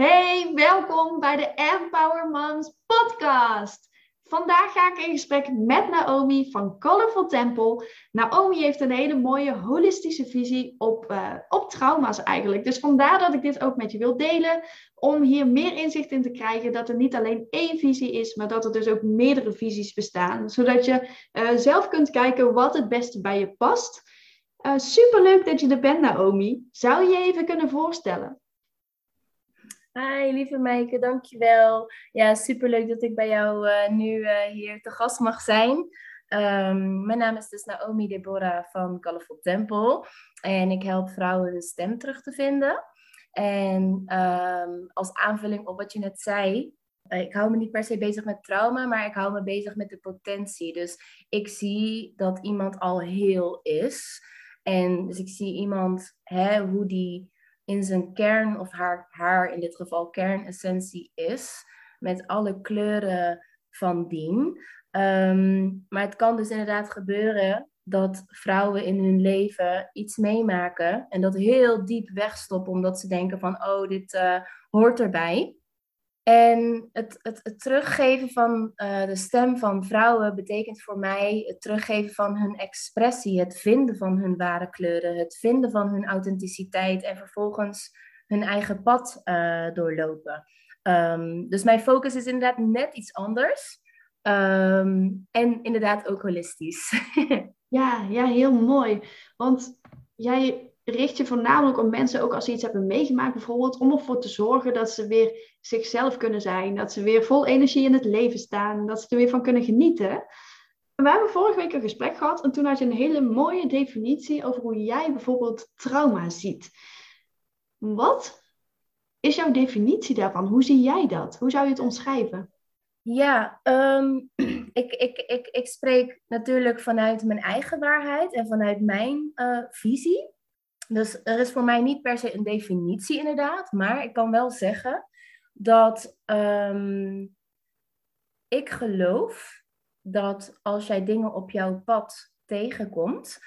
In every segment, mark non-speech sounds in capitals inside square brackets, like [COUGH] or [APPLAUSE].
Hey, welkom bij de Empower Moms podcast. Vandaag ga ik in gesprek met Naomi van Colorful Temple. Naomi heeft een hele mooie holistische visie op, uh, op trauma's eigenlijk. Dus vandaar dat ik dit ook met je wil delen. Om hier meer inzicht in te krijgen dat er niet alleen één visie is, maar dat er dus ook meerdere visies bestaan. Zodat je uh, zelf kunt kijken wat het beste bij je past. Uh, superleuk dat je er bent, Naomi. Zou je je even kunnen voorstellen? Hi, lieve Meike, dankjewel. Ja, superleuk dat ik bij jou uh, nu uh, hier te gast mag zijn. Um, mijn naam is dus Naomi Deborah van Colorful Temple. En ik help vrouwen de stem terug te vinden. En um, als aanvulling op wat je net zei, uh, ik hou me niet per se bezig met trauma, maar ik hou me bezig met de potentie. Dus ik zie dat iemand al heel is. En dus ik zie iemand, hè, hoe die in zijn kern, of haar, haar in dit geval kernessentie is, met alle kleuren van dien. Um, maar het kan dus inderdaad gebeuren dat vrouwen in hun leven iets meemaken en dat heel diep wegstoppen omdat ze denken van, oh, dit uh, hoort erbij. En het, het, het teruggeven van uh, de stem van vrouwen betekent voor mij het teruggeven van hun expressie, het vinden van hun ware kleuren, het vinden van hun authenticiteit en vervolgens hun eigen pad uh, doorlopen. Um, dus mijn focus is inderdaad net iets anders. Um, en inderdaad ook holistisch. [LAUGHS] ja, ja, heel mooi. Want jij richt je voornamelijk op mensen, ook als ze iets hebben meegemaakt bijvoorbeeld, om ervoor te zorgen dat ze weer zichzelf kunnen zijn, dat ze weer vol energie in het leven staan, dat ze er weer van kunnen genieten. we hebben vorige week een gesprek gehad en toen had je een hele mooie definitie over hoe jij bijvoorbeeld trauma ziet. Wat is jouw definitie daarvan? Hoe zie jij dat? Hoe zou je het omschrijven? Ja, um, [CLEARS THROAT] ik, ik, ik, ik spreek natuurlijk vanuit mijn eigen waarheid en vanuit mijn uh, visie. Dus er is voor mij niet per se een definitie inderdaad, maar ik kan wel zeggen dat um, ik geloof dat als jij dingen op jouw pad tegenkomt,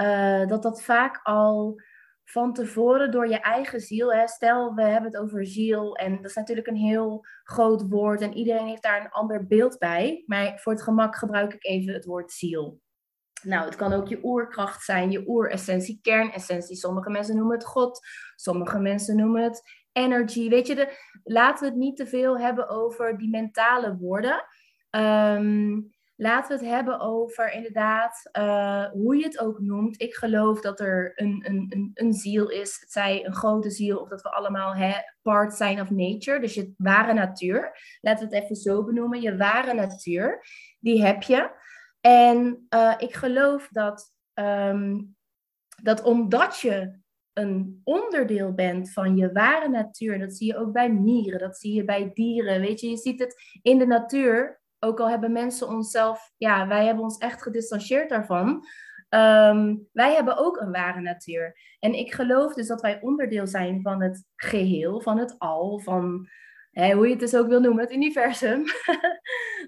uh, dat dat vaak al van tevoren door je eigen ziel, hè, stel we hebben het over ziel en dat is natuurlijk een heel groot woord en iedereen heeft daar een ander beeld bij, maar voor het gemak gebruik ik even het woord ziel. Nou, het kan ook je oerkracht zijn, je oeressentie, kernessentie. Sommige mensen noemen het God, sommige mensen noemen het energy. Weet je, laten we het niet te veel hebben over die mentale woorden. Um, laten we het hebben over inderdaad uh, hoe je het ook noemt. Ik geloof dat er een, een, een, een ziel is, het zij een grote ziel, of dat we allemaal hè, part zijn of nature. Dus je ware natuur. Laten we het even zo benoemen. Je ware natuur, die heb je. En uh, ik geloof dat, um, dat omdat je een onderdeel bent van je ware natuur, dat zie je ook bij mieren, dat zie je bij dieren, weet je, je ziet het in de natuur, ook al hebben mensen onszelf, ja, wij hebben ons echt gedistanceerd daarvan. Um, wij hebben ook een ware natuur. En ik geloof dus dat wij onderdeel zijn van het geheel, van het al, van hoe je het dus ook wil noemen, het universum.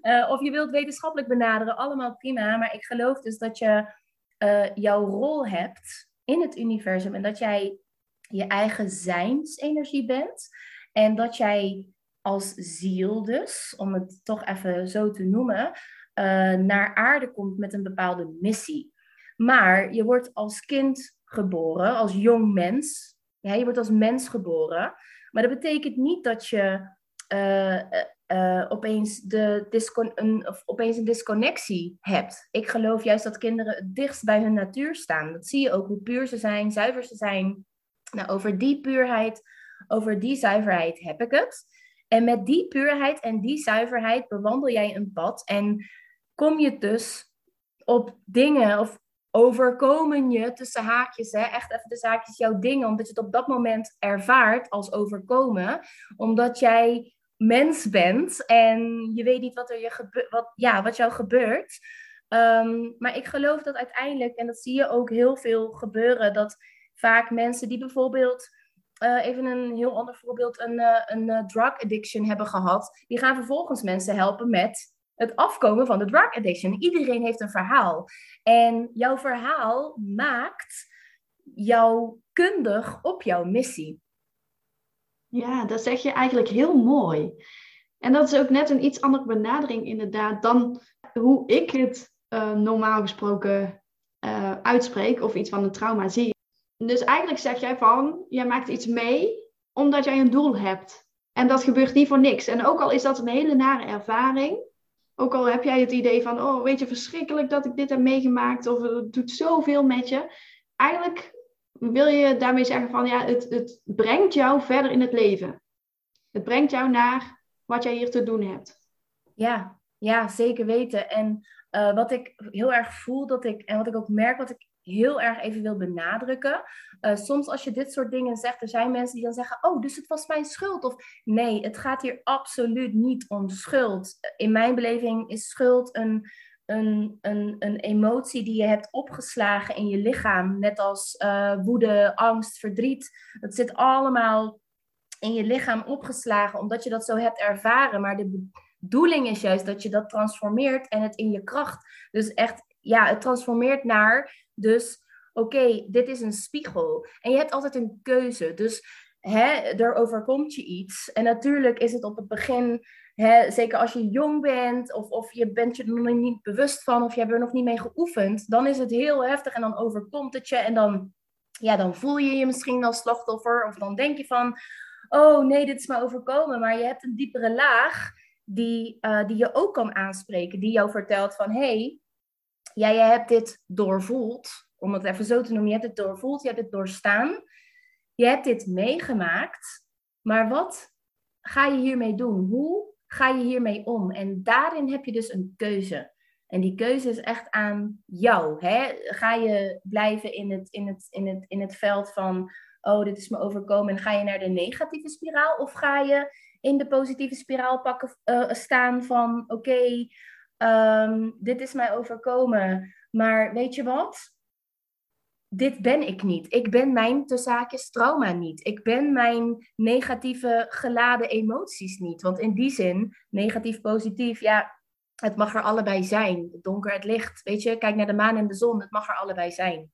uh, [LAUGHS] of je wilt wetenschappelijk benaderen, allemaal prima. Maar ik geloof dus dat je uh, jouw rol hebt in het universum en dat jij je eigen zijnsenergie bent. En dat jij als ziel dus, om het toch even zo te noemen, uh, naar aarde komt met een bepaalde missie. Maar je wordt als kind geboren, als jong mens. Ja, je wordt als mens geboren. Maar dat betekent niet dat je uh, uh, opeens, de discon een, of opeens een disconnectie hebt. Ik geloof juist dat kinderen het dichtst bij hun natuur staan. Dat zie je ook, hoe puur ze zijn, zuiver ze zijn. Nou, over die puurheid, over die zuiverheid heb ik het. En met die puurheid en die zuiverheid bewandel jij een pad en kom je dus op dingen of overkomen je tussen haakjes, hè, echt even de zaakjes, jouw dingen, omdat je het op dat moment ervaart als overkomen, omdat jij mens bent en je weet niet wat er je wat, ja, wat jou gebeurt. Um, maar ik geloof dat uiteindelijk, en dat zie je ook heel veel gebeuren, dat vaak mensen die bijvoorbeeld, uh, even een heel ander voorbeeld, een, uh, een uh, drug addiction hebben gehad, die gaan vervolgens mensen helpen met het afkomen van de drug addiction. Iedereen heeft een verhaal. En jouw verhaal maakt jou kundig op jouw missie. Ja, dat zeg je eigenlijk heel mooi. En dat is ook net een iets andere benadering inderdaad dan hoe ik het uh, normaal gesproken uh, uitspreek of iets van een trauma zie. Dus eigenlijk zeg jij van, jij maakt iets mee omdat jij een doel hebt. En dat gebeurt niet voor niks. En ook al is dat een hele nare ervaring, ook al heb jij het idee van, oh weet je, verschrikkelijk dat ik dit heb meegemaakt, of het doet zoveel met je. Eigenlijk wil je daarmee zeggen van, ja, het, het brengt jou verder in het leven. Het brengt jou naar wat jij hier te doen hebt. Ja, ja zeker weten. En uh, wat ik heel erg voel dat ik, en wat ik ook merk, wat ik heel erg even wil benadrukken. Uh, soms als je dit soort dingen zegt, er zijn mensen die dan zeggen, oh, dus het was mijn schuld. Of nee, het gaat hier absoluut niet om schuld. In mijn beleving is schuld een, een, een, een emotie die je hebt opgeslagen in je lichaam. Net als uh, woede, angst, verdriet. Het zit allemaal in je lichaam opgeslagen omdat je dat zo hebt ervaren. Maar de bedoeling is juist dat je dat transformeert en het in je kracht. Dus echt, ja, het transformeert naar, dus oké, dit is een spiegel. En je hebt altijd een keuze. Dus hè, er overkomt je iets. En natuurlijk is het op het begin, hè, zeker als je jong bent, of, of je bent je er nog niet bewust van, of je hebt er nog niet mee geoefend, dan is het heel heftig en dan overkomt het je. En dan, ja, dan voel je je misschien als slachtoffer, of dan denk je van, oh nee, dit is me overkomen. Maar je hebt een diepere laag die, uh, die je ook kan aanspreken, die jou vertelt van, hey, ja, jij hebt dit doorvoeld, om het even zo te noemen, je hebt het doorvoeld, je hebt het doorstaan, je hebt dit meegemaakt, maar wat ga je hiermee doen? Hoe ga je hiermee om? En daarin heb je dus een keuze. En die keuze is echt aan jou. Hè? Ga je blijven in het, in, het, in, het, in het veld van, oh, dit is me overkomen, en ga je naar de negatieve spiraal? Of ga je in de positieve spiraal pakken, uh, staan van, oké, ehm, dit is mij overkomen, maar weet je wat? dit ben ik niet. Ik ben mijn zaakjes trauma niet. Ik ben mijn negatieve geladen emoties niet. Want in die zin, negatief, positief, ja, het mag er allebei zijn. Het donker, het licht. Weet je, kijk naar de maan en de zon. Het mag er allebei zijn.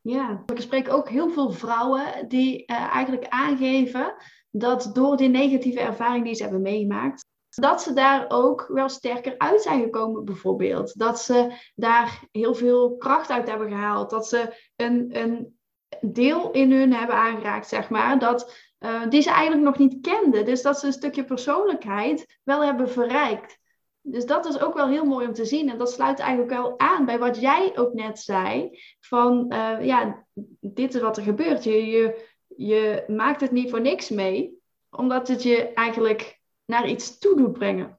Ja, ik spreek ook heel veel vrouwen die uh, eigenlijk aangeven dat door die negatieve ervaring die ze hebben meegemaakt, dat ze daar ook wel sterker uit zijn gekomen, bijvoorbeeld. Dat ze daar heel veel kracht uit hebben gehaald. Dat ze een, een deel in hun hebben aangeraakt, zeg maar, dat, uh, die ze eigenlijk nog niet kenden. Dus dat ze een stukje persoonlijkheid wel hebben verrijkt. Dus dat is ook wel heel mooi om te zien. En dat sluit eigenlijk wel aan bij wat jij ook net zei. Van uh, ja, dit is wat er gebeurt. Je, je, je maakt het niet voor niks mee. Omdat het je eigenlijk naar iets toe doet brengen.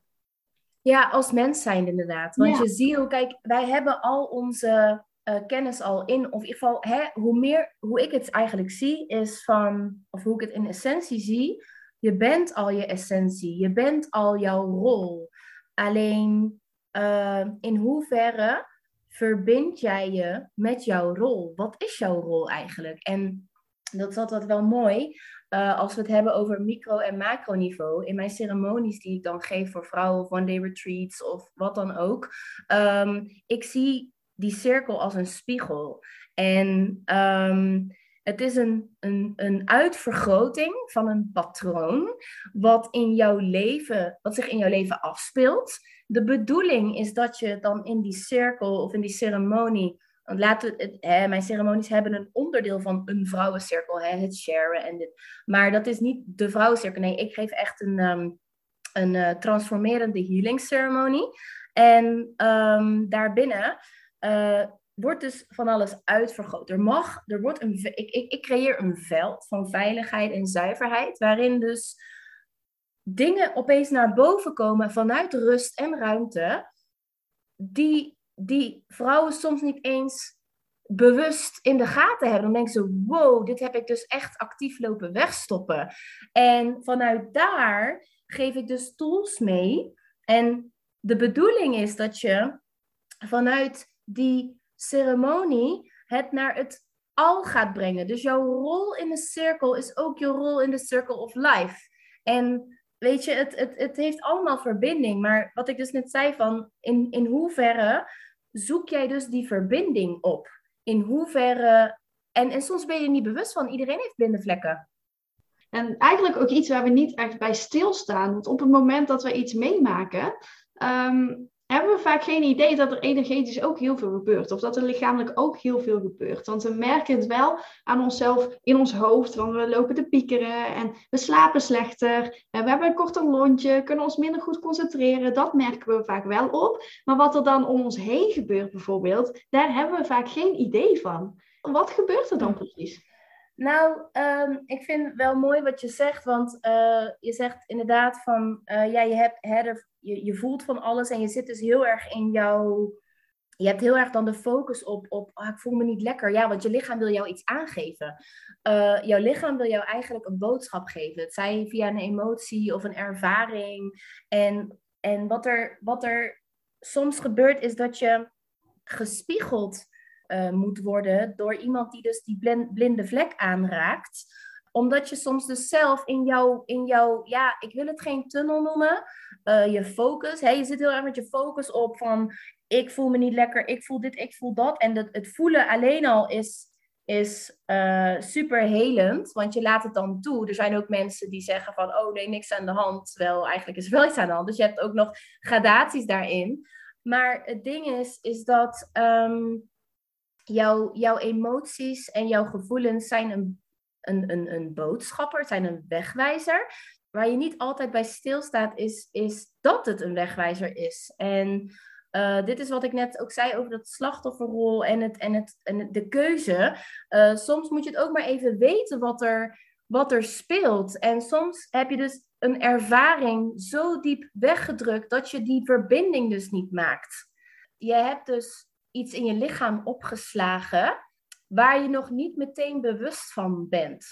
Ja, als mens zijn inderdaad. Want je ziel, kijk, wij hebben al onze uh, kennis al in, of in ieder geval, hè, hoe meer, hoe ik het eigenlijk zie, is van, of hoe ik het in essentie zie, je bent al je essentie, je bent al jouw rol. Alleen uh, in hoeverre verbind jij je met jouw rol? Wat is jouw rol eigenlijk? En dat is altijd wel mooi. Uh, als we het hebben over micro- en macroniveau, in mijn ceremonies die ik dan geef voor vrouwen of one-day retreats of wat dan ook, um, ik zie die cirkel als een spiegel. En um, het is een, een, een uitvergroting van een patroon wat, in jouw leven, wat zich in jouw leven afspeelt. De bedoeling is dat je dan in die cirkel of in die ceremonie laten hè, mijn ceremonies hebben een onderdeel van een vrouwencirkel, hè, het sharen en dit. Maar dat is niet de vrouwencirkel. Nee, ik geef echt een, um, een uh, transformerende healing ceremonie. En um, daarbinnen uh, wordt dus van alles uitvergroot. Er mag, er wordt een, ik, ik, ik creëer een veld van veiligheid en zuiverheid, waarin dus dingen opeens naar boven komen vanuit rust en ruimte, die die vrouwen soms niet eens bewust in de gaten hebben. Dan denken ze, wow, dit heb ik dus echt actief lopen wegstoppen. En vanuit daar geef ik dus tools mee. En de bedoeling is dat je vanuit die ceremonie het naar het al gaat brengen. Dus jouw rol in de cirkel is ook je rol in de circle of life. En weet je, het, het, het heeft allemaal verbinding. Maar wat ik dus net zei van, in, in hoeverre zoek jij dus die verbinding op? In hoeverre... En, en soms ben je niet bewust van, iedereen heeft blinde vlekken. En eigenlijk ook iets waar we niet echt bij stilstaan. Want op het moment dat we iets meemaken, ehm, hebben we vaak geen idee dat er energetisch ook heel veel gebeurt. Of dat er lichamelijk ook heel veel gebeurt. Want we merken het wel aan onszelf in ons hoofd. Want we lopen te piekeren en we slapen slechter. En we hebben een korter lontje, kunnen ons minder goed concentreren. Dat merken we vaak wel op. Maar wat er dan om ons heen gebeurt bijvoorbeeld, daar hebben we vaak geen idee van. Wat gebeurt er dan precies? Nou, um, ik vind wel mooi wat je zegt, want uh, je zegt inderdaad van, uh, ja, je, hebt, je, voelt van alles en je zit dus heel erg in jouw, je hebt heel erg dan de focus op, op oh, ik voel me niet lekker. Ja, want je lichaam wil jou iets aangeven. Uh, jouw lichaam wil jou eigenlijk een boodschap geven. Het zij via een emotie of een ervaring. En, en wat, er, wat er soms gebeurt is dat je gespiegeld moet worden door iemand die dus die blinde vlek aanraakt. Omdat je soms dus zelf in jouw, in jouw ja, ik wil het geen tunnel noemen, uh, je focus, hè, je zit heel erg met je focus op van ik voel me niet lekker, ik voel dit, ik voel dat. En dat, het voelen alleen al is, is uh, super helend, want je laat het dan toe. Er zijn ook mensen die zeggen van, oh nee, niks aan de hand. Terwijl eigenlijk is er wel iets aan de hand. Dus je hebt ook nog gradaties daarin. Maar het ding is, is dat um, jouw, jouw emoties en jouw gevoelens zijn een, een, een, een boodschapper, zijn een wegwijzer. Waar je niet altijd bij stilstaat, is, is dat het een wegwijzer is. En uh, dit is wat ik net ook zei over dat slachtofferrol en, het, en, het, en de keuze. Uh, soms moet je het ook maar even weten wat er, wat er speelt. En soms heb je dus een ervaring zo diep weggedrukt dat je die verbinding dus niet maakt. Je hebt dus iets in je lichaam opgeslagen waar je nog niet meteen bewust van bent.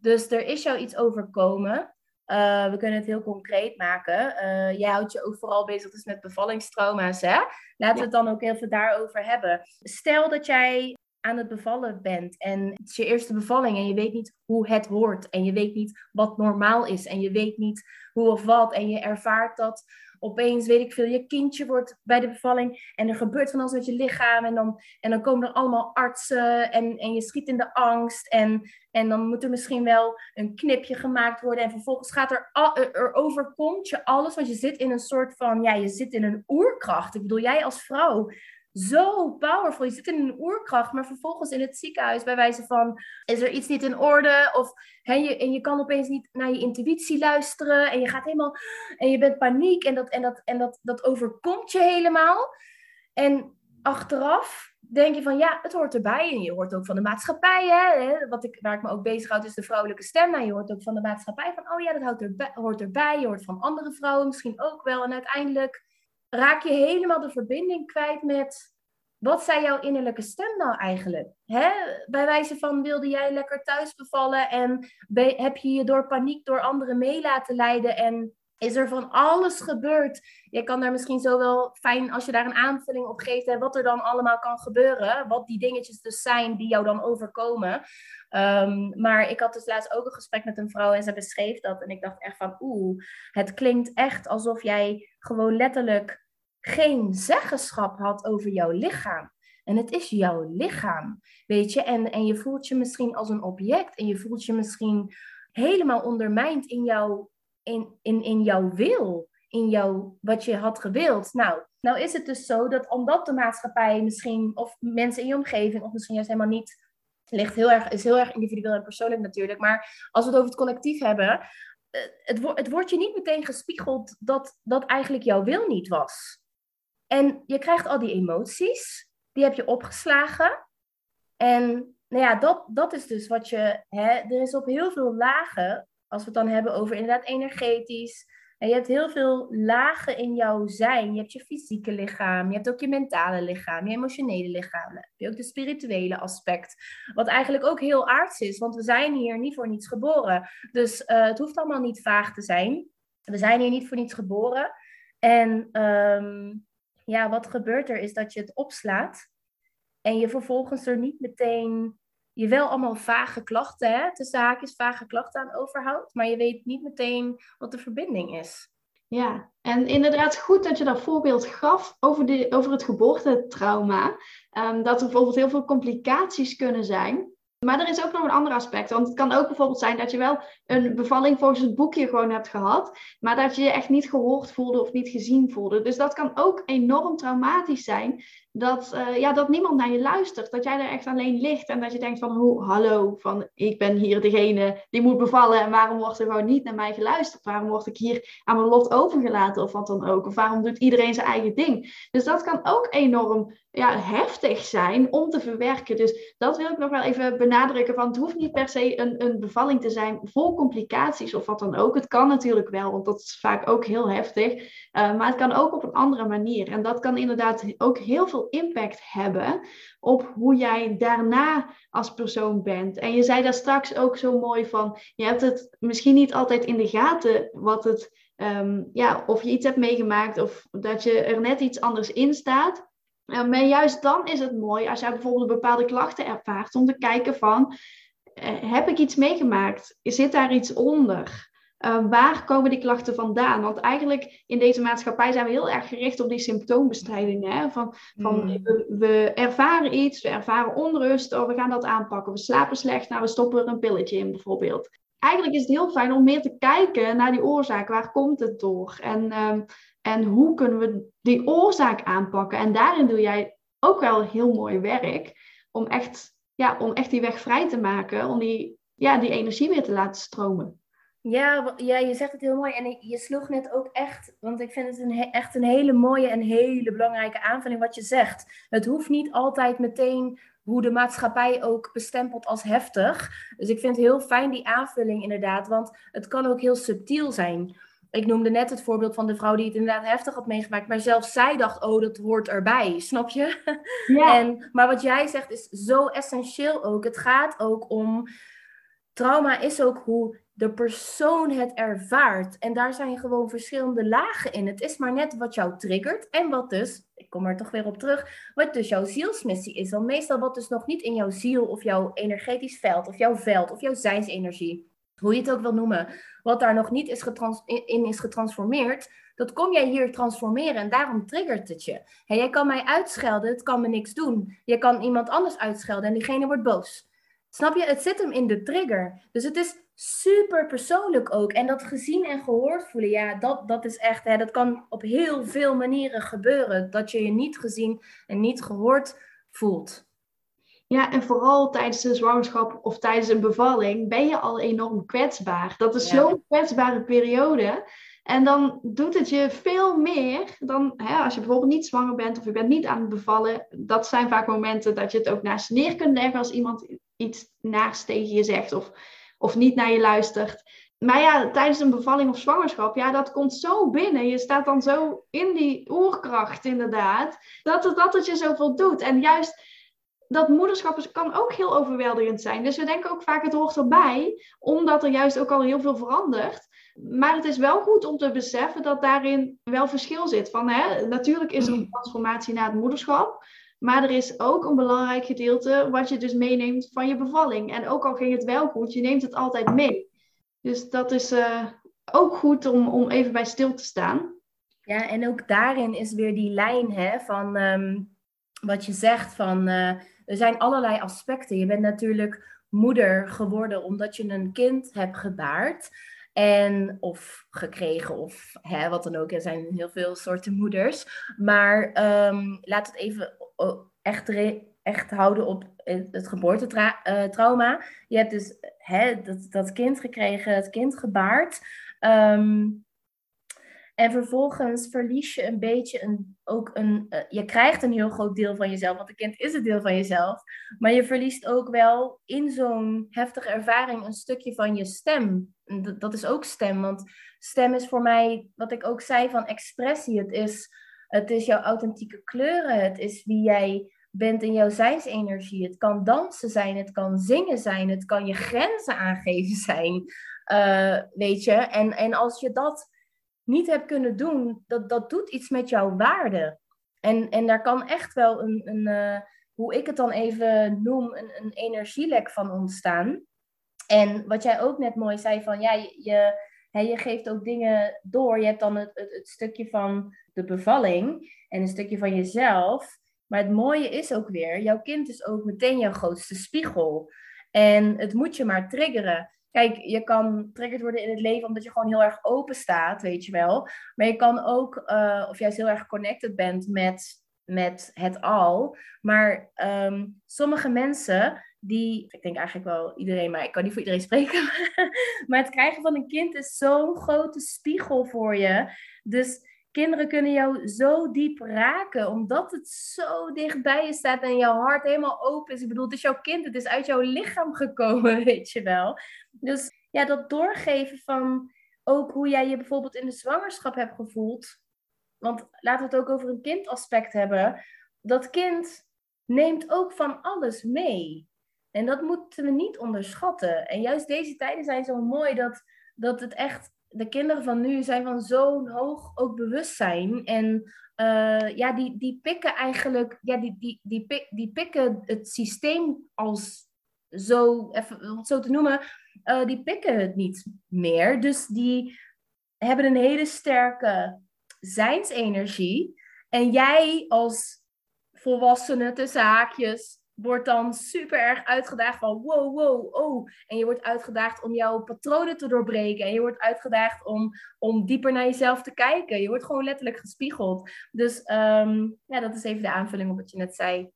Dus er is jou iets overkomen. Uh, we kunnen het heel concreet maken. Uh, jij houdt je ook vooral bezig dus met bevallingstrauma's. Hè? Laten we het dan ook even daarover hebben. Stel dat jij aan het bevallen bent. En het is je eerste bevalling en je weet niet hoe het hoort. En je weet niet wat normaal is. En je weet niet hoe of wat. En je ervaart dat opeens, weet ik veel, je kindje wordt bij de bevalling. En er gebeurt van alles met je lichaam. En dan, en dan komen er allemaal artsen. En, en je schiet in de angst. En, en dan moet er misschien wel een knipje gemaakt worden. En vervolgens gaat er, er overkomt je alles, want je zit in een soort van, ja, je zit in een oerkracht. Ik bedoel, jij als vrouw zo powerful. Je zit in een oerkracht, maar vervolgens in het ziekenhuis bij wijze van is er iets niet in orde of hè, je, en je kan opeens niet naar je intuïtie luisteren en je gaat helemaal en je bent paniek en dat en dat en dat dat overkomt je helemaal. En achteraf denk je van ja, het hoort erbij en je hoort ook van de maatschappij, hè, wat ik, waar ik me ook bezighoud is de vrouwelijke stem. Nou, je hoort ook van de maatschappij van oh ja, dat hoort erbij, hoort erbij. Je hoort van andere vrouwen misschien ook wel en uiteindelijk raak je helemaal de verbinding kwijt met wat zei jouw innerlijke stem nou eigenlijk? Hè? Bij wijze van wilde jij lekker thuis bevallen en heb je je door paniek door anderen mee laten leiden en is er van alles gebeurd? Je kan daar misschien zo wel fijn als je daar een aanvulling op geeft en wat er dan allemaal kan gebeuren. Wat die dingetjes dus zijn die jou dan overkomen. Um, maar ik had dus laatst ook een gesprek met een vrouw en ze beschreef dat. En ik dacht echt van oeh, het klinkt echt alsof jij gewoon letterlijk geen zeggenschap had over jouw lichaam. En het is jouw lichaam, weet je. En, en je voelt je misschien als een object. En je voelt je misschien helemaal ondermijnd in jouw, in, jouw wil. In jouw, wat je had gewild. Nou, nou is het dus zo dat omdat de maatschappij misschien... Of mensen in je omgeving, of misschien juist helemaal niet... Ligt heel erg, is heel erg individueel en persoonlijk natuurlijk. Maar als we het over het collectief hebben... Eh, het, het wordt je niet meteen gespiegeld dat dat eigenlijk jouw wil niet was. En je krijgt al die emoties, die heb je opgeslagen. En nou ja, dat, dat is dus wat je. Hè, er is op heel veel lagen, als we het dan hebben over inderdaad energetisch. En je hebt heel veel lagen in jouw zijn. Je hebt je fysieke lichaam, je hebt ook je mentale lichaam, je emotionele lichaam. Je ook de spirituele aspect. Wat eigenlijk ook heel aards is, want we zijn hier niet voor niets geboren. Dus uh, het hoeft allemaal niet vaag te zijn. We zijn hier niet voor niets geboren. En um, ja, wat gebeurt er is dat je het opslaat en je vervolgens er niet meteen, je wel allemaal vage klachten, hè, tussen haakjes vage klachten aan overhoudt, maar je weet niet meteen wat de verbinding is. Ja, en inderdaad goed dat je dat voorbeeld gaf over, de, over het geboortetrauma. Um, dat er bijvoorbeeld heel veel complicaties kunnen zijn. Maar er is ook nog een ander aspect. Want het kan ook bijvoorbeeld zijn dat je wel een bevalling volgens het boekje gewoon hebt gehad. Maar dat je je echt niet gehoord voelde of niet gezien voelde. Dus dat kan ook enorm traumatisch zijn dat, uh, ja, dat niemand naar je luistert. Dat jij er echt alleen ligt en dat je denkt van, hoe, hallo, van ik ben hier degene die moet bevallen en waarom wordt er gewoon niet naar mij geluisterd? Waarom word ik hier aan mijn lot overgelaten of wat dan ook? Of waarom doet iedereen zijn eigen ding? Dus dat kan ook enorm ja, heftig zijn om te verwerken. Dus dat wil ik nog wel even benadrukken. Van het hoeft niet per se een, een bevalling te zijn vol complicaties of wat dan ook. Het kan natuurlijk wel, want dat is vaak ook heel heftig. Uh, maar het kan ook op een andere manier. En dat kan inderdaad ook heel veel impact hebben op hoe jij daarna als persoon bent. En je zei daar straks ook zo mooi van, je hebt het misschien niet altijd in de gaten wat het, um, ja, of je iets hebt meegemaakt of dat je er net iets anders in staat. Maar juist dan is het mooi als jij bijvoorbeeld bepaalde klachten ervaart om te kijken van, eh, heb ik iets meegemaakt? Zit daar iets onder? Uh, waar komen die klachten vandaan? Want eigenlijk in deze maatschappij zijn we heel erg gericht op die symptoombestrijding. Hè? Van, van hmm. we, ervaren iets, we ervaren onrust, oh, we gaan dat aanpakken. We slapen slecht, nou we stoppen er een pilletje in bijvoorbeeld. Eigenlijk is het heel fijn om meer te kijken naar die oorzaak. Waar komt het door? En, um, en hoe kunnen we die oorzaak aanpakken? En daarin doe jij ook wel heel mooi werk om echt, ja, om echt die weg vrij te maken, om die, ja, die energie weer te laten stromen. Ja, ja, je zegt het heel mooi. En je sloeg net ook echt, want ik vind het een, echt een hele mooie en hele belangrijke aanvulling wat je zegt. Het hoeft niet altijd meteen hoe de maatschappij ook bestempelt als heftig. Dus ik vind het heel fijn die aanvulling inderdaad, want het kan ook heel subtiel zijn. Ik noemde net het voorbeeld van de vrouw die het inderdaad heftig had meegemaakt, maar zelfs zij dacht, oh, dat hoort erbij, [LAUGHS] snap je? Ja. En, maar wat jij zegt is zo essentieel ook. Het gaat ook om, trauma is ook hoe de persoon het ervaart. En daar zijn gewoon verschillende lagen in. Het is maar net wat jou triggert en wat dus, ik kom er toch weer op terug, wat dus jouw zielsmissie is. Want meestal wat dus nog niet in jouw ziel of jouw energetisch veld of jouw veld of jouw zijnsenergie, hoe je het ook wil noemen, wat daar nog niet is in is getransformeerd, dat kom jij hier transformeren en daarom triggert het je. Hey, jij kan mij uitschelden, het kan me niks doen. Je kan iemand anders uitschelden en diegene wordt boos. Snap je? Het zit hem in de trigger. Dus het is super persoonlijk ook. En dat gezien en gehoord voelen, ja, dat, dat is echt, hè, dat kan op heel veel manieren gebeuren. Dat je je niet gezien en niet gehoord voelt. Ja, en vooral tijdens de zwangerschap of tijdens een bevalling ben je al enorm kwetsbaar. Dat is zo'n kwetsbare periode. En dan doet het je veel meer dan hè, als je bijvoorbeeld niet zwanger bent of je bent niet aan het bevallen. Dat zijn vaak momenten dat je het ook naast neer kunt leggen als iemand iets naast tegen je zegt of, of niet naar je luistert. Maar ja, tijdens een bevalling of zwangerschap, ja, dat komt zo binnen. Je staat dan zo in die oerkracht inderdaad, dat het, dat het je zoveel doet. En juist dat moederschap kan ook heel overweldigend zijn. Dus we denken ook vaak het hoort erbij, omdat er juist ook al heel veel verandert. Maar het is wel goed om te beseffen dat daarin wel verschil zit. Van, hè, natuurlijk is er een transformatie na het moederschap. Maar er is ook een belangrijk gedeelte wat je dus meeneemt van je bevalling. En ook al ging het wel goed, je neemt het altijd mee. Dus dat is uh, ook goed om, om even bij stil te staan. Ja, en ook daarin is weer die lijn hè, van um, wat je zegt van uh, er zijn allerlei aspecten. Je bent natuurlijk moeder geworden omdat je een kind hebt gebaard. En, of gekregen, of hè, wat dan ook. Er zijn heel veel soorten moeders. Maar um, laat het even echt, echt houden op het geboortetrauma. Je hebt dus hè, dat, dat kind gekregen, het kind gebaard. Um, en vervolgens verlies je een beetje een, ook een. Uh, je krijgt een heel groot deel van jezelf, want een kind is een deel van jezelf. Maar je verliest ook wel in zo'n heftige ervaring een stukje van je stem. Dat, is ook stem, want stem is voor mij, wat ik ook zei van expressie. Het is, het is jouw authentieke kleuren, het is wie jij bent in jouw zijnsenergie. Het kan dansen zijn, het kan zingen zijn, het kan je grenzen aangeven zijn. Uh, weet je, en, en als je dat niet hebt kunnen doen, dat, dat doet iets met jouw waarde. En, en daar kan echt wel een, een uh, hoe ik het dan even noem, een, een energielek van ontstaan. En wat jij ook net mooi zei van, ja, je, je, hè, je geeft ook dingen door. Je hebt dan het, het, het stukje van de bevalling en een stukje van jezelf. Maar het mooie is ook weer, jouw kind is ook meteen jouw grootste spiegel. En het moet je maar triggeren. Kijk, je kan triggerd worden in het leven omdat je gewoon heel erg open staat, weet je wel. Maar je kan ook, uh, of juist heel erg connected bent met, met het al. Maar ehm, sommige mensen die, ik denk eigenlijk wel iedereen, maar ik kan niet voor iedereen [LAUGHS] spreken. maar het krijgen van een kind is zo'n grote spiegel voor je. Dus kinderen kunnen jou zo diep raken, omdat het zo dichtbij je staat en jouw hart helemaal open is. Ik bedoel, het is jouw kind, het is uit jouw lichaam gekomen, [LAUGHS] weet je wel. Dus ja, dat doorgeven van ook hoe jij je bijvoorbeeld in de zwangerschap hebt gevoeld. Want laten we het ook over een kindaspect hebben. Dat kind neemt ook van alles mee. En dat moeten we niet onderschatten. En juist deze tijden zijn zo mooi dat, dat het echt de kinderen van nu zijn van zo'n hoog ook bewustzijn. En uh, ja, die, die pikken eigenlijk, ja, die, die, die, die pikken het systeem als zo, even om zo te noemen, uh, die pikken het niet meer. Dus die hebben een hele sterke zijnsenergie. En jij als volwassene, tussen haakjes, wordt dan super erg uitgedaagd van wow, wow, oh. En je wordt uitgedaagd om jouw patronen te doorbreken. En je wordt uitgedaagd om, om dieper naar jezelf te kijken. Je wordt gewoon letterlijk gespiegeld. Dus um, ja, dat is even de aanvulling op wat je net zei.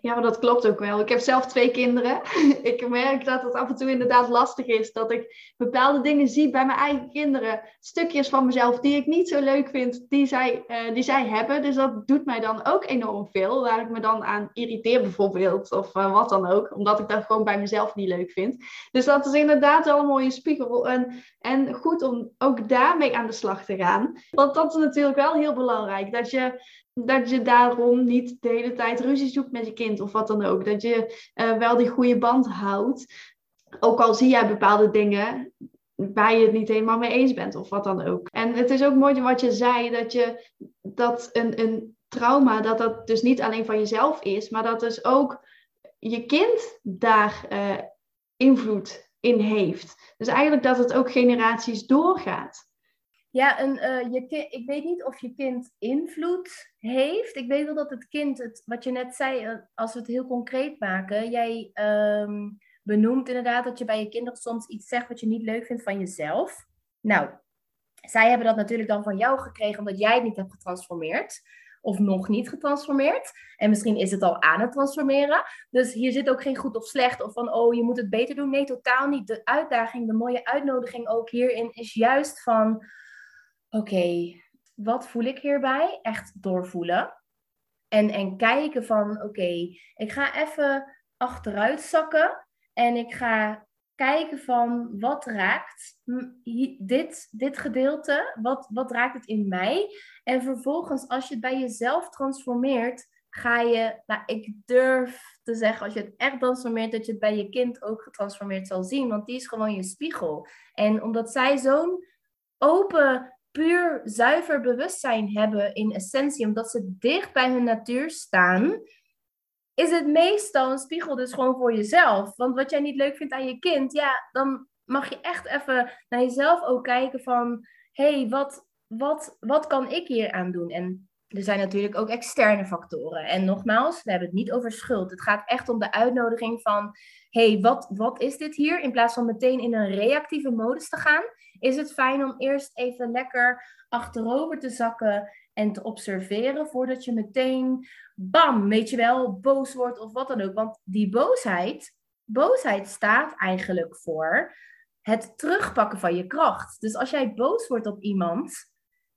Ja, maar dat klopt ook wel. Ik heb zelf twee kinderen. [LAUGHS] ik merk dat het af en toe inderdaad lastig is. Dat ik bepaalde dingen zie bij mijn eigen kinderen. Stukjes van mezelf die ik niet zo leuk vind, die zij, uh, die zij hebben. Dus dat doet mij dan ook enorm veel. Waar ik me dan aan irriteer bijvoorbeeld. Of uh, wat dan ook. Omdat ik dat gewoon bij mezelf niet leuk vind. Dus dat is inderdaad wel een mooie spiegel. En, en goed om ook daarmee aan de slag te gaan. Want dat is natuurlijk wel heel belangrijk. Dat je dat je daarom niet de hele tijd ruzie zoekt met je kind of wat dan ook. Dat je uh, wel die goede band houdt. Ook al zie jij bepaalde dingen waar je het niet helemaal mee eens bent of wat dan ook. En het is ook mooi wat je zei, dat je dat een, een trauma, dat dat dus niet alleen van jezelf is, maar dat dus ook je kind daar uh, invloed in heeft. Dus eigenlijk dat het ook generaties doorgaat. Ja, en uh, je ik weet niet of je kind invloed heeft. Ik weet wel dat het kind, het, wat je net zei, eh, als we het heel concreet maken, jij um, benoemt inderdaad dat je bij je kinderen soms iets zegt wat je niet leuk vindt van jezelf. Nou, zij hebben dat natuurlijk dan van jou gekregen omdat jij het niet hebt getransformeerd. Of nog niet getransformeerd. En misschien is het al aan het transformeren. Dus hier zit ook geen goed of slecht. Of van, oh, je moet het beter doen. Nee, totaal niet. De uitdaging, de mooie uitnodiging ook hierin is juist van oké, wat voel ik hierbij? Echt doorvoelen. En, en kijken van, oké, ik ga even achteruit zakken en ik ga kijken van wat raakt dit, dit gedeelte, wat, wat raakt het in mij? En vervolgens, als je het bij jezelf transformeert, ga je, nou, ik durf te zeggen, als je het echt transformeert, dat je het bij je kind ook getransformeerd zal zien, want die is gewoon je spiegel. En omdat zij zo'n open puur zuiver bewustzijn hebben in essentie, omdat ze dicht bij hun natuur staan, is het meestal een spiegel dus gewoon voor jezelf. Want wat jij niet leuk vindt aan je kind, ja, dan mag je echt even naar jezelf ook kijken van, hé, hey, wat, wat, wat kan ik hier aan doen? En er zijn natuurlijk ook externe factoren. En nogmaals, we hebben het niet over schuld. Het gaat echt om de uitnodiging van, hey, wat, wat is dit hier? In plaats van meteen in een reactieve modus te gaan, is het fijn om eerst even lekker achterover te zakken en te observeren voordat je meteen, bam, weet je wel, boos wordt of wat dan ook. Want die boosheid, boosheid staat eigenlijk voor het terugpakken van je kracht. Dus als jij boos wordt op iemand,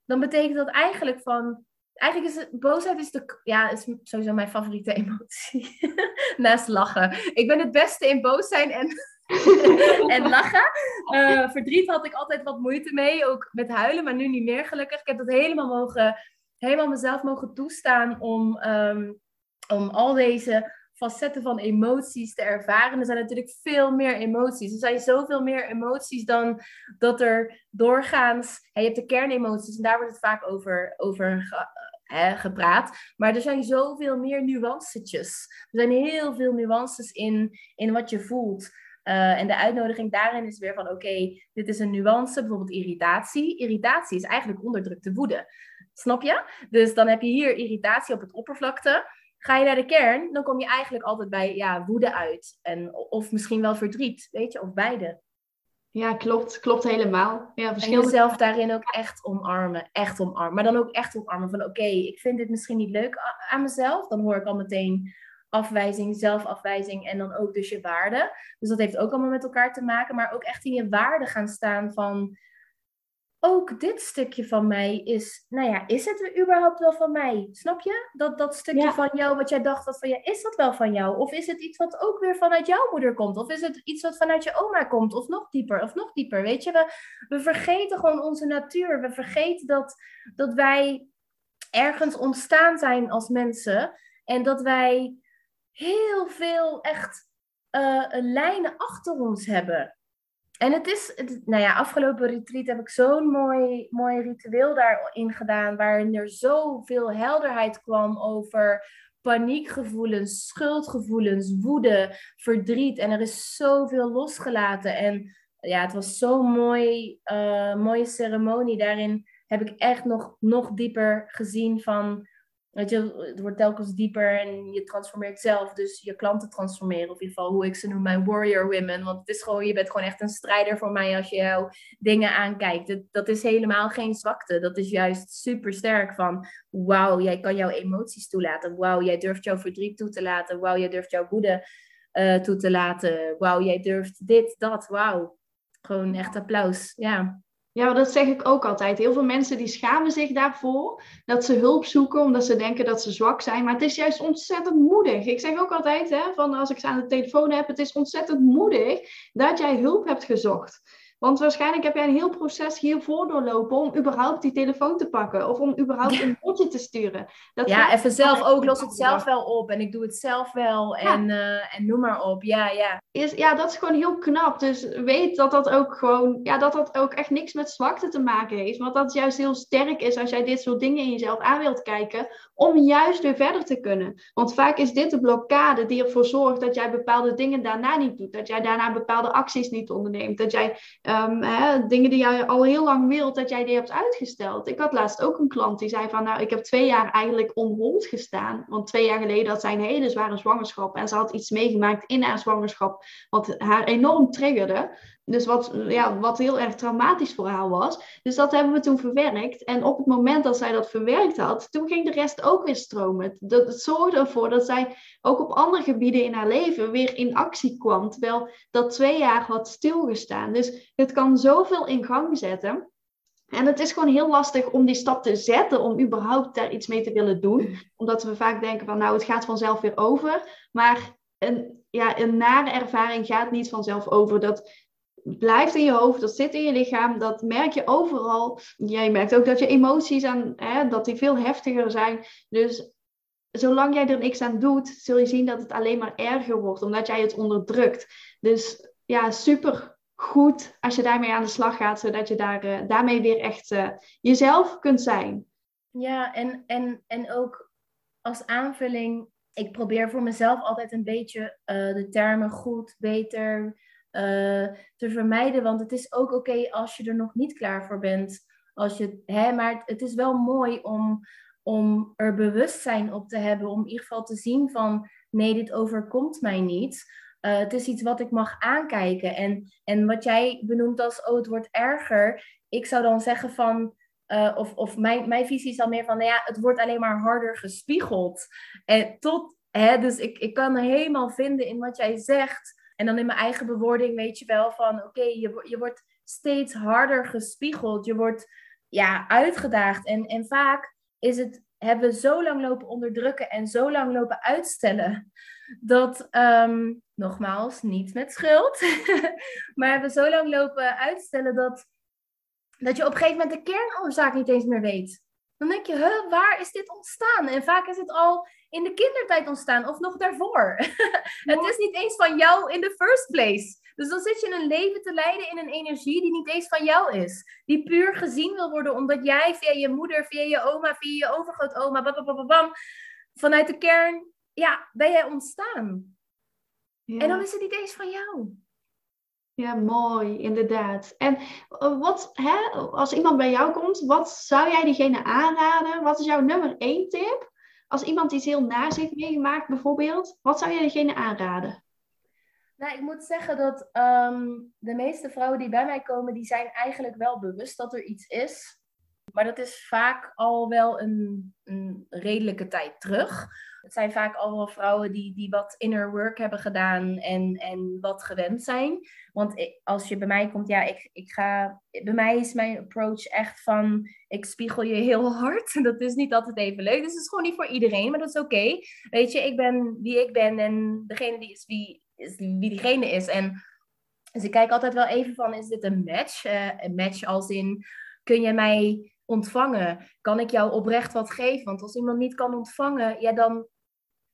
dan betekent dat eigenlijk van, eigenlijk is het, boosheid is, de, ja, is sowieso mijn favoriete [LAUGHS] emotie. Naast lachen. Ik ben het beste in boos zijn en [LAUGHS] en lachen. Uh, verdriet had ik altijd wat moeite mee, ook met huilen, maar nu niet meer gelukkig. Ik heb dat helemaal, mogen, helemaal mezelf mogen toestaan om, um, om al deze facetten van emoties te ervaren. Er zijn natuurlijk veel meer emoties. Er zijn zoveel meer emoties dan dat er doorgaans... je hebt de kernemoties en daar wordt het vaak over, over gepraat. Maar er zijn zoveel meer nuancetjes. Er zijn heel veel nuances in, in wat je voelt. Uh, en de uitnodiging daarin is weer van oké, dit is een nuance, bijvoorbeeld irritatie. Irritatie is eigenlijk onderdrukte woede. Snap je? Dus dan heb je hier irritatie op het oppervlakte. Ga je naar de kern, dan kom je eigenlijk altijd bij ja, woede uit. En, of misschien wel verdriet, weet je, of beide. Ja, klopt. Klopt helemaal. Ja, verschillende... En jezelf daarin ook echt omarmen. Echt omarmen. Maar dan ook echt omarmen van oké, ik vind dit misschien niet leuk aan mezelf. Dan hoor ik al meteen afwijzing, zelfafwijzing en dan ook dus je waarde. Dus dat heeft ook allemaal met elkaar te maken. Maar ook echt in je waarde gaan staan van ook dit stukje van mij is, nou ja, is het überhaupt wel van mij? Snap je? Dat, dat stukje van jou, wat jij dacht wat van jou, is dat wel van jou? Of is het iets wat ook weer vanuit jouw moeder komt? Of is het iets wat vanuit je oma komt? Of nog dieper, of nog dieper? Weet je, we, we vergeten gewoon onze natuur. We vergeten dat, dat wij ergens ontstaan zijn als mensen. En dat wij heel veel echt uh, lijnen achter ons hebben. En het is, nou ja, afgelopen retreat heb ik zo'n mooi, mooi ritueel daarin gedaan, waarin er zoveel helderheid kwam over paniekgevoelens, schuldgevoelens, woede, verdriet. En er is zoveel losgelaten. En ja, het was zo'n mooi, uh, mooie ceremonie. Daarin heb ik echt nog, nog dieper gezien van Weet je, het wordt telkens dieper en je transformeert zelf. Dus je klanten transformeren. Of in ieder geval hoe ik ze noem, mijn warrior women. Want het is gewoon, je bent gewoon echt een strijder voor mij als je jouw dingen aankijkt. Dat, dat is helemaal geen zwakte. Dat is juist super sterk van, wauw, jij kan jouw emoties toelaten. Wauw, jij durft jouw verdriet toe te laten. Wauw, jij durft jouw woede uh, toe te laten. Wauw, jij durft dit, dat. Wauw. Gewoon echt applaus. Ja. Ja, dat zeg ik ook altijd. Heel veel mensen die schamen zich daarvoor dat ze hulp zoeken omdat ze denken dat ze zwak zijn. Maar het is juist ontzettend moedig. Ik zeg ook altijd, hè, van als ik ze aan de telefoon heb, het is ontzettend moedig dat jij hulp hebt gezocht. Want waarschijnlijk heb jij een heel proces hiervoor doorlopen om überhaupt die telefoon te pakken. Of om überhaupt een bordje te sturen. Dat ja, even zelf ook. Los het zelf wel op. En ik doe het zelf wel. En, uh, en noem maar op. Ja, ja. Is, ja, dat is gewoon heel knap. Dus weet dat dat ook gewoon... Ja, dat dat ook echt niks met zwakte te maken heeft. Want dat juist heel sterk is als jij dit soort dingen in jezelf aan wilt kijken. Om juist weer verder te kunnen. Want vaak is dit de blokkade die ervoor zorgt dat jij bepaalde dingen daarna niet doet. Dat jij daarna bepaalde acties niet onderneemt. Dat jij... Hè, dingen die jij al heel lang wilt, dat jij die hebt uitgesteld. Ik had laatst ook een klant die zei van, nou, ik heb twee jaar eigenlijk onhold gestaan. Want twee jaar geleden had zij een hele zware zwangerschap. En ze had iets meegemaakt in haar zwangerschap, wat haar enorm triggerde. Dus wat, ja, wat heel erg traumatisch voor haar was. Dus dat hebben we toen verwerkt. En op het moment dat zij dat verwerkt had, toen ging de rest ook weer stromen. Dat, zorgde ervoor dat zij ook op andere gebieden in haar leven weer in actie kwam. Terwijl dat twee jaar had stilgestaan. Dus het kan zoveel in gang zetten. En het is gewoon heel lastig om die stap te zetten, om überhaupt daar iets mee te willen doen. Omdat we vaak denken van, nou, het gaat vanzelf weer over. Maar een, ja, een nare ervaring gaat niet vanzelf over. Dat blijft in je hoofd, dat zit in je lichaam, dat merk je overal. Jij merkt ook dat je emoties aan, hè, dat die veel heftiger zijn. Dus zolang jij er niks aan doet, zul je zien dat het alleen maar erger wordt, omdat jij het onderdrukt. Dus ja, super goed als je daarmee aan de slag gaat, zodat je daar, uh, daarmee weer echt uh, jezelf kunt zijn. Ja, en, en, en ook als aanvulling, ik probeer voor mezelf altijd een beetje uh, de termen goed, beter, uh, te vermijden. Want het is ook oké als je er nog niet klaar voor bent. Als je, hè, maar het is wel mooi om, om er bewustzijn op te hebben. Om in ieder geval te zien van nee, dit overkomt mij niet. Uh, het is iets wat ik mag aankijken. En, en wat jij benoemt als, oh, het wordt erger. Ik zou dan zeggen van, uh, of, of mijn, mijn visie is dan meer van, nou ja, het wordt alleen maar harder gespiegeld. En tot, hè, dus ik, ik kan helemaal vinden in wat jij zegt. En dan in mijn eigen bewoording weet je wel van, oké, je, je wordt steeds harder gespiegeld. Je wordt ja, uitgedaagd. En, en vaak is het, hebben we zo lang lopen onderdrukken en zo lang lopen uitstellen. Dat, um, nogmaals, niet met schuld. [LAUGHS] maar hebben zo lang lopen uitstellen dat, dat je op een gegeven moment de kernoorzaak niet eens meer weet. Dan denk je, huh, waar is dit ontstaan? En vaak is het al in de kindertijd ontstaan of nog daarvoor. [LAUGHS] het is niet eens van jou in the first place. Dus dan zit je een leven te leiden in een energie die niet eens van jou is. Die puur gezien wil worden omdat jij via je moeder, via je oma, via je overgrootoma, bam, bam, vanuit de kern, ja, ben jij ontstaan. Ja. En dan is het niet eens van jou. Ja, mooi, inderdaad. En eh, wat, hè, als iemand bij jou komt, wat zou jij diegene aanraden? Wat is jouw nummer één tip als iemand iets heel naars heeft meegemaakt bijvoorbeeld, wat zou je degene aanraden? Nou, ik moet zeggen dat ehm, de meeste vrouwen die bij mij komen, die zijn eigenlijk wel bewust dat er iets is. Maar dat is vaak al wel een, een redelijke tijd terug. Het zijn vaak al wel vrouwen die, die wat inner work hebben gedaan en, en wat gewend zijn. Want als je bij mij komt, ja, ik, ik ga. Bij mij is mijn approach echt van. Ik spiegel je heel hard. [LAUGHS] Dat is niet altijd even leuk. Dus het is gewoon niet voor iedereen, maar dat is oké. Weet je, ik ben wie ik ben en degene die is wie, is wie diegene is. En dus ik kijk altijd wel even van: is dit een match? Uh, een match als in. Kun je mij ontvangen? Kan ik jou oprecht wat geven? Want als iemand niet kan ontvangen, ja, dan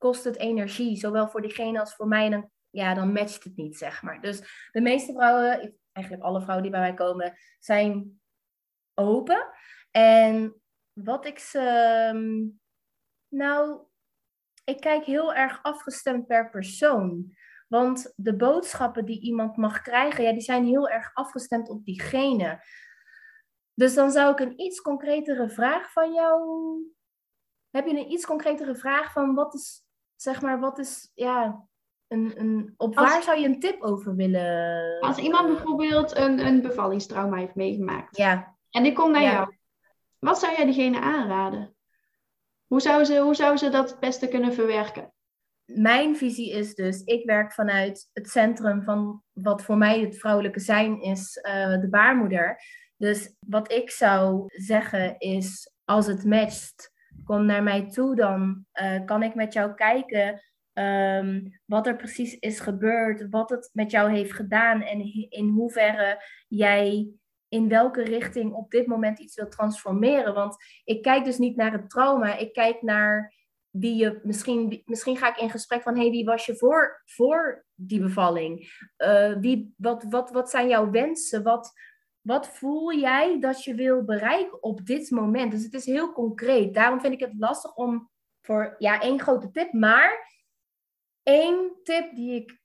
kost het energie, zowel voor diegene als voor mij. En dan, ja, dan matcht het niet, zeg maar. Dus de meeste vrouwen, eigenlijk alle vrouwen die bij mij komen, zijn open. En wat ik ze. Ehm, nou, ik kijk heel erg afgestemd per persoon. Want de boodschappen die iemand mag krijgen, ja, die zijn heel erg afgestemd op diegene. Dus dan zou ik een iets concretere vraag van jou. Heb je een iets concretere vraag van wat is, zeg maar, wat is, ja, een, een, op waar zou je een tip over willen? Als iemand bijvoorbeeld een, een bevallingstrauma heeft meegemaakt. Ja. En die komt naar jou. Wat zou jij diegene aanraden? Hoe zou, ze, hoe zou ze dat het beste kunnen verwerken? Mijn visie is dus, ik werk vanuit het centrum van wat voor mij het vrouwelijke zijn is, uh, de baarmoeder. Dus wat ik zou zeggen is, als het matcht, kom naar mij toe, dan uh, kan ik met jou kijken um, wat er precies is gebeurd, wat het met jou heeft gedaan en in hoeverre jij in welke richting op dit moment iets wil transformeren. Want ik kijk dus niet naar het trauma, ik kijk naar wie je misschien, misschien ga ik in gesprek van hey, wie was je voor, voor die bevalling? Uh, wie, wat, wat, wat zijn jouw wensen? Wat, wat voel jij dat je wil bereiken op dit moment? Dus het is heel concreet. Daarom vind ik het lastig om voor, ja, één grote tip. Maar één tip die ik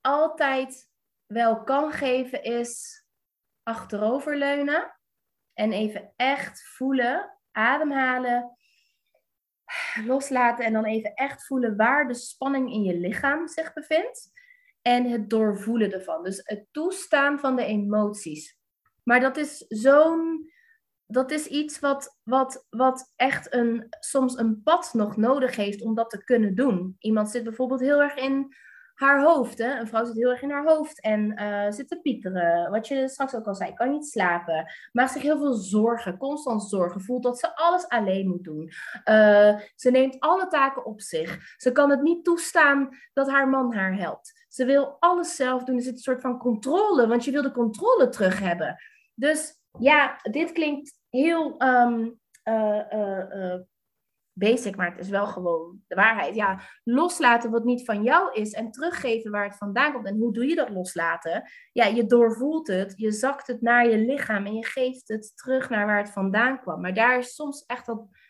altijd wel kan geven is achteroverleunen. En even echt voelen, ademhalen, loslaten en dan even echt voelen waar de spanning in je lichaam zich bevindt. En het doorvoelen ervan. Dus het toestaan van de emoties. Maar dat is zo'n. Dat is iets wat, wat, wat echt een, soms een pad nog nodig heeft om dat te kunnen doen. Iemand zit bijvoorbeeld heel erg in haar hoofd. Hè? Een vrouw zit heel erg in haar hoofd en uh, zit te piekeren. Wat je straks ook al zei, kan niet slapen. Maakt zich heel veel zorgen, constant zorgen. Voelt dat ze alles alleen moet doen. Uh, ze neemt alle taken op zich. Ze kan het niet toestaan dat haar man haar helpt. Ze wil alles zelf doen. Er zit een soort van controle, want je wil de controle terug hebben. Dus ja, dit klinkt heel uh, uh, basic, maar het is wel gewoon de waarheid. Ja, loslaten wat niet van jou is en teruggeven waar het vandaan komt. En hoe doe je dat loslaten? Ja, je doorvoelt het, je zakt het naar je lichaam en je geeft het terug naar waar het vandaan kwam. Maar daar is soms echt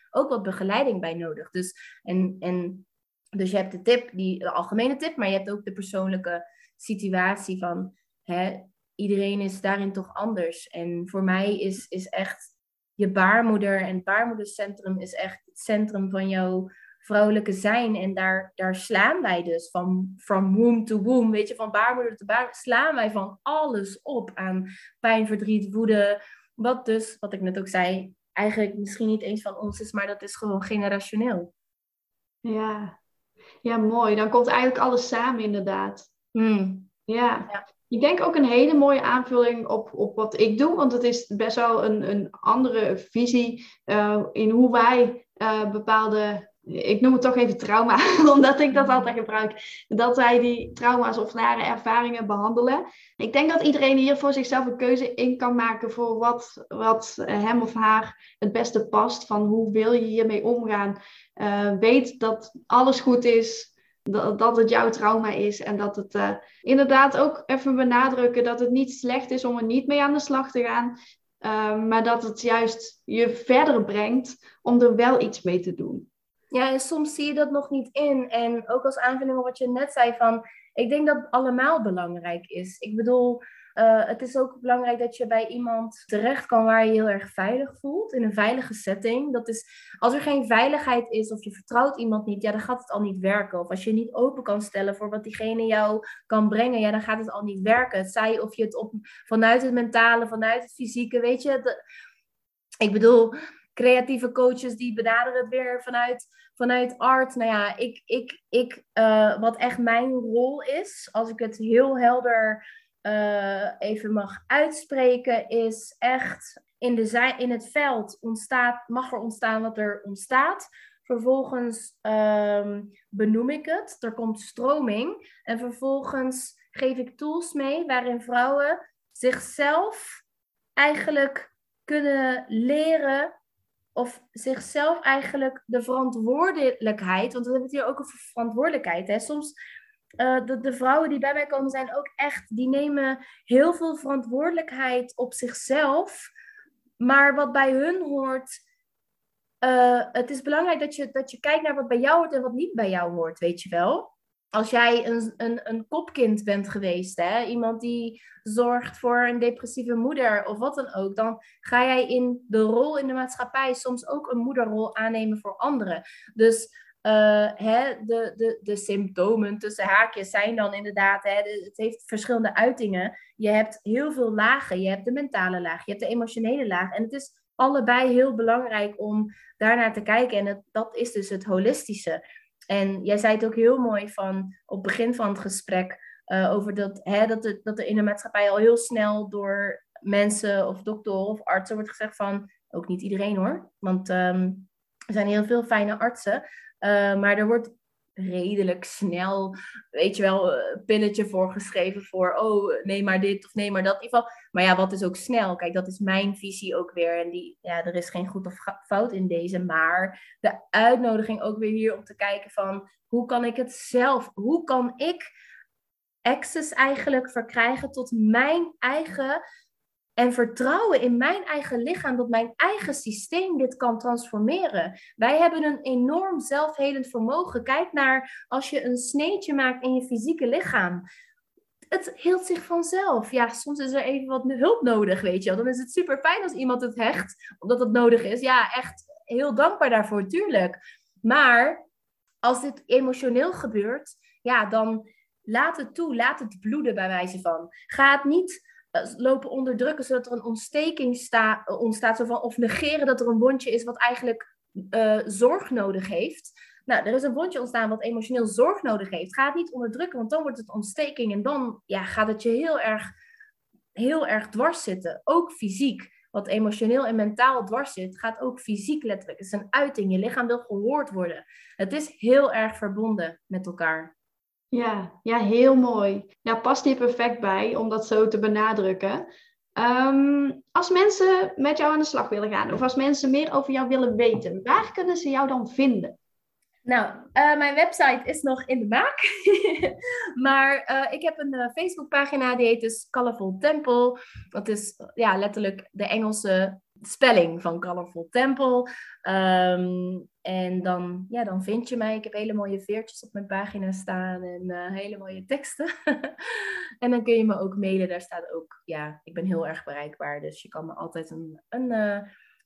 ook wat begeleiding bij nodig. Dus, en, en, dus je hebt de tip, die, de algemene tip, maar je hebt ook de persoonlijke situatie van... Hè, iedereen is daarin toch anders. En voor mij is, is echt je baarmoeder en het baarmoedercentrum is echt het centrum van jouw vrouwelijke zijn. En daar, daar slaan wij dus van from womb to womb, weet je, van baarmoeder te baarmoeder, slaan wij van alles op aan pijn, verdriet, woede. Wat dus, wat ik net ook zei, eigenlijk misschien niet eens van ons is, maar dat is gewoon generationeel. Ja, ja mooi. Dan komt eigenlijk alles samen inderdaad. Hmm. Ja. ja. Ik denk ook een hele mooie aanvulling op, op wat ik doe, want het is best wel een, een andere visie uh, in hoe wij uh, bepaalde, ik noem het toch even trauma, [LAUGHS] omdat ik dat altijd gebruik, dat wij die trauma's of nare ervaringen behandelen. Ik denk dat iedereen hier voor zichzelf een keuze in kan maken voor wat, wat hem of haar het beste past, van hoe wil je hiermee omgaan. Uh, weet dat alles goed is, dat, het jouw trauma is. En dat het inderdaad ook even benadrukken dat het niet slecht is om er niet mee aan de slag te gaan. Uh, maar dat het juist je verder brengt om er wel iets mee te doen. Ja, en soms zie je dat nog niet in. En ook als aanvulling op wat je net zei van, ik denk dat het allemaal belangrijk is. Ik bedoel, uh, het is ook belangrijk dat je bij iemand terecht kan waar je heel erg veilig voelt. In een veilige setting. Dat is, als er geen veiligheid is of je vertrouwt iemand niet, ja, dan gaat het al niet werken. Of als je niet open kan stellen voor wat diegene jou kan brengen, ja, dan gaat het al niet werken. Het zij of je het op, vanuit het mentale, vanuit het fysieke, weet je. ik bedoel, creatieve coaches die benaderen het weer vanuit, vanuit art. Nou ja, ik, ik, ik, uh, wat echt mijn rol is, als ik het heel helder uh, even mag uitspreken, is echt in, de in het veld ontstaat, mag er ontstaan wat er ontstaat. Vervolgens um, benoem ik het, er komt stroming en vervolgens geef ik tools mee waarin vrouwen zichzelf eigenlijk kunnen leren of zichzelf eigenlijk de verantwoordelijkheid, want we hebben het hier ook over verantwoordelijkheid. Hè? Soms uh, de, vrouwen die bij mij komen zijn ook echt, die nemen heel veel verantwoordelijkheid op zichzelf. Maar wat bij hun hoort, uh, het is belangrijk dat je, dat je kijkt naar wat bij jou hoort en wat niet bij jou hoort, weet je wel als jij een, een, een kopkind bent geweest, hè, iemand die zorgt voor een depressieve moeder of wat dan ook, dan ga jij in de rol in de maatschappij soms ook een moederrol aannemen voor anderen. Dus uh, hè, de, de, de symptomen tussen haakjes zijn dan inderdaad, hè, het heeft verschillende uitingen. Je hebt heel veel lagen. Je hebt de mentale laag, je hebt de emotionele laag. En het is allebei heel belangrijk om daarnaar te kijken. En dat is dus het holistische. En jij zei het ook heel mooi van op het begin van het gesprek uh, over dat, hè, dat, er, dat er in de maatschappij al heel snel door mensen of doktoren of artsen wordt gezegd van, ook niet iedereen hoor, want um, er zijn heel veel fijne artsen, uh, maar er wordt redelijk snel, weet je wel, een pilletje voorgeschreven voor, oh, neem maar dit of neem maar dat. In ieder geval. Maar ja, wat is ook snel? Kijk, dat is mijn visie ook weer. En die, ja, er is geen goed of fout in deze. Maar de uitnodiging ook weer hier om te kijken van, hoe kan ik het zelf, hoe kan ik access eigenlijk verkrijgen tot mijn eigen en vertrouwen in mijn eigen lichaam dat mijn eigen systeem dit kan transformeren. Wij hebben een enorm zelfhelend vermogen. Kijk naar als je een sneetje maakt in je fysieke lichaam. Het hield zich vanzelf. Ja, soms is er even wat hulp nodig, weet je wel. Dan is het super fijn als iemand het hecht, omdat het nodig is. Ja, echt heel dankbaar daarvoor, tuurlijk. Maar als dit emotioneel gebeurt, ja, dan laat het toe. Laat het bloeden bij wijze van. Ga het niet lopen onderdrukken, zodat er een ontsteking eh, ontstaat. Of negeren dat er een wondje is wat eigenlijk uh, zorg nodig heeft. Nou, er is een wondje ontstaan wat emotioneel zorg nodig heeft. Ga het niet onderdrukken, want dan wordt het ontsteking. En dan ja, gaat het je heel erg, heel erg dwars zitten. Ook fysiek. Wat emotioneel en mentaal dwars zit, gaat ook fysiek letterlijk. Het is een uiting. Je lichaam wil gehoord worden. Het is heel erg verbonden met elkaar. Ja, ja, heel mooi. Ja, past hier perfect bij om dat zo te benadrukken. Ehm, als mensen met jou aan de slag willen gaan, of als mensen meer over jou willen weten, waar kunnen ze jou dan vinden? Nou, uh, mijn website is nog in de maak. [LAUGHS] maar uh, ik heb een uh, Facebookpagina, die heet dus Colorful Temple. Dat is ja, letterlijk de Engelse spelling van Colorful Temple. Um, en dan, ja, dan vind je mij. Ik heb hele mooie veertjes op mijn pagina staan en uh, hele mooie teksten. [LAUGHS] en dan kun je me ook mailen. Daar staat ook, ja, ik ben heel erg bereikbaar. Dus je kan me altijd een, een uh,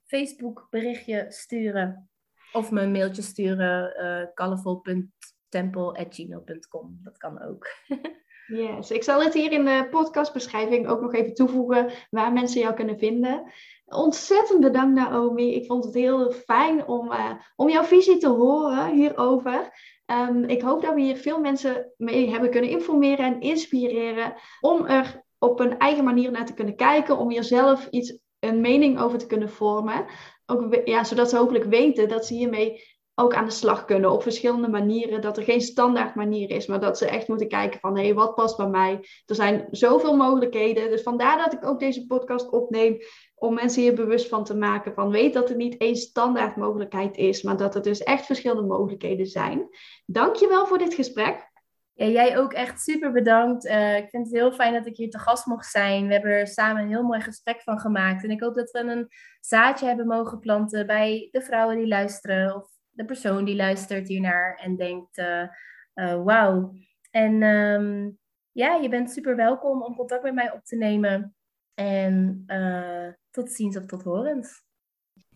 Facebook berichtje sturen. Of me een mailtje sturen. Uh, eh, colorful.temple.gmail.com. Dat kan ook. [LAUGHS] Yes, ik zal het hier in de podcastbeschrijving ook nog even toevoegen waar mensen jou kunnen vinden. Ontzettend bedankt Naomi. Ik vond het heel fijn om, uh, om jouw visie te horen hierover. Um, ik hoop dat we hier veel mensen mee hebben kunnen informeren en inspireren om er op een eigen manier naar te kunnen kijken, om hier zelf iets, een mening over te kunnen vormen. Ook, ja, zodat ze hopelijk weten dat ze hiermee ook aan de slag kunnen op verschillende manieren. Dat er geen standaard manier is, maar dat ze echt moeten kijken van hé, hey, wat past bij mij? Er zijn zoveel mogelijkheden. Dus vandaar dat ik ook deze podcast opneem. Om mensen hier bewust van te maken van weet dat er niet één standaard mogelijkheid is, maar dat er dus echt verschillende mogelijkheden zijn. Dankjewel voor dit gesprek. Ja, jij ook echt super bedankt. Uh, ik vind het heel fijn dat ik hier te gast mocht zijn. We hebben er samen een heel mooi gesprek van gemaakt. En ik hoop dat we een zaadje hebben mogen planten bij de vrouwen die luisteren. De persoon die luistert hiernaar en denkt, uh, uh, wauw. En um, ja, je bent super welkom om contact met mij op te nemen. En uh, tot ziens of tot horens.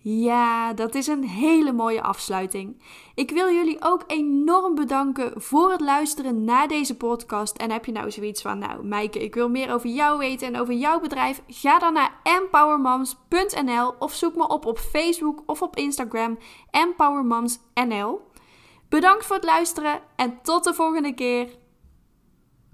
Ja, dat is een hele mooie afsluiting. Ik wil jullie ook enorm bedanken voor het luisteren naar deze podcast. En heb je nou zoiets van, nou Meike, ik wil meer over jou weten en over jouw bedrijf? Ga dan naar empowermoms.nl of zoek me op op Facebook of op Instagram empowermomsnl. Bedankt voor het luisteren en tot de volgende keer.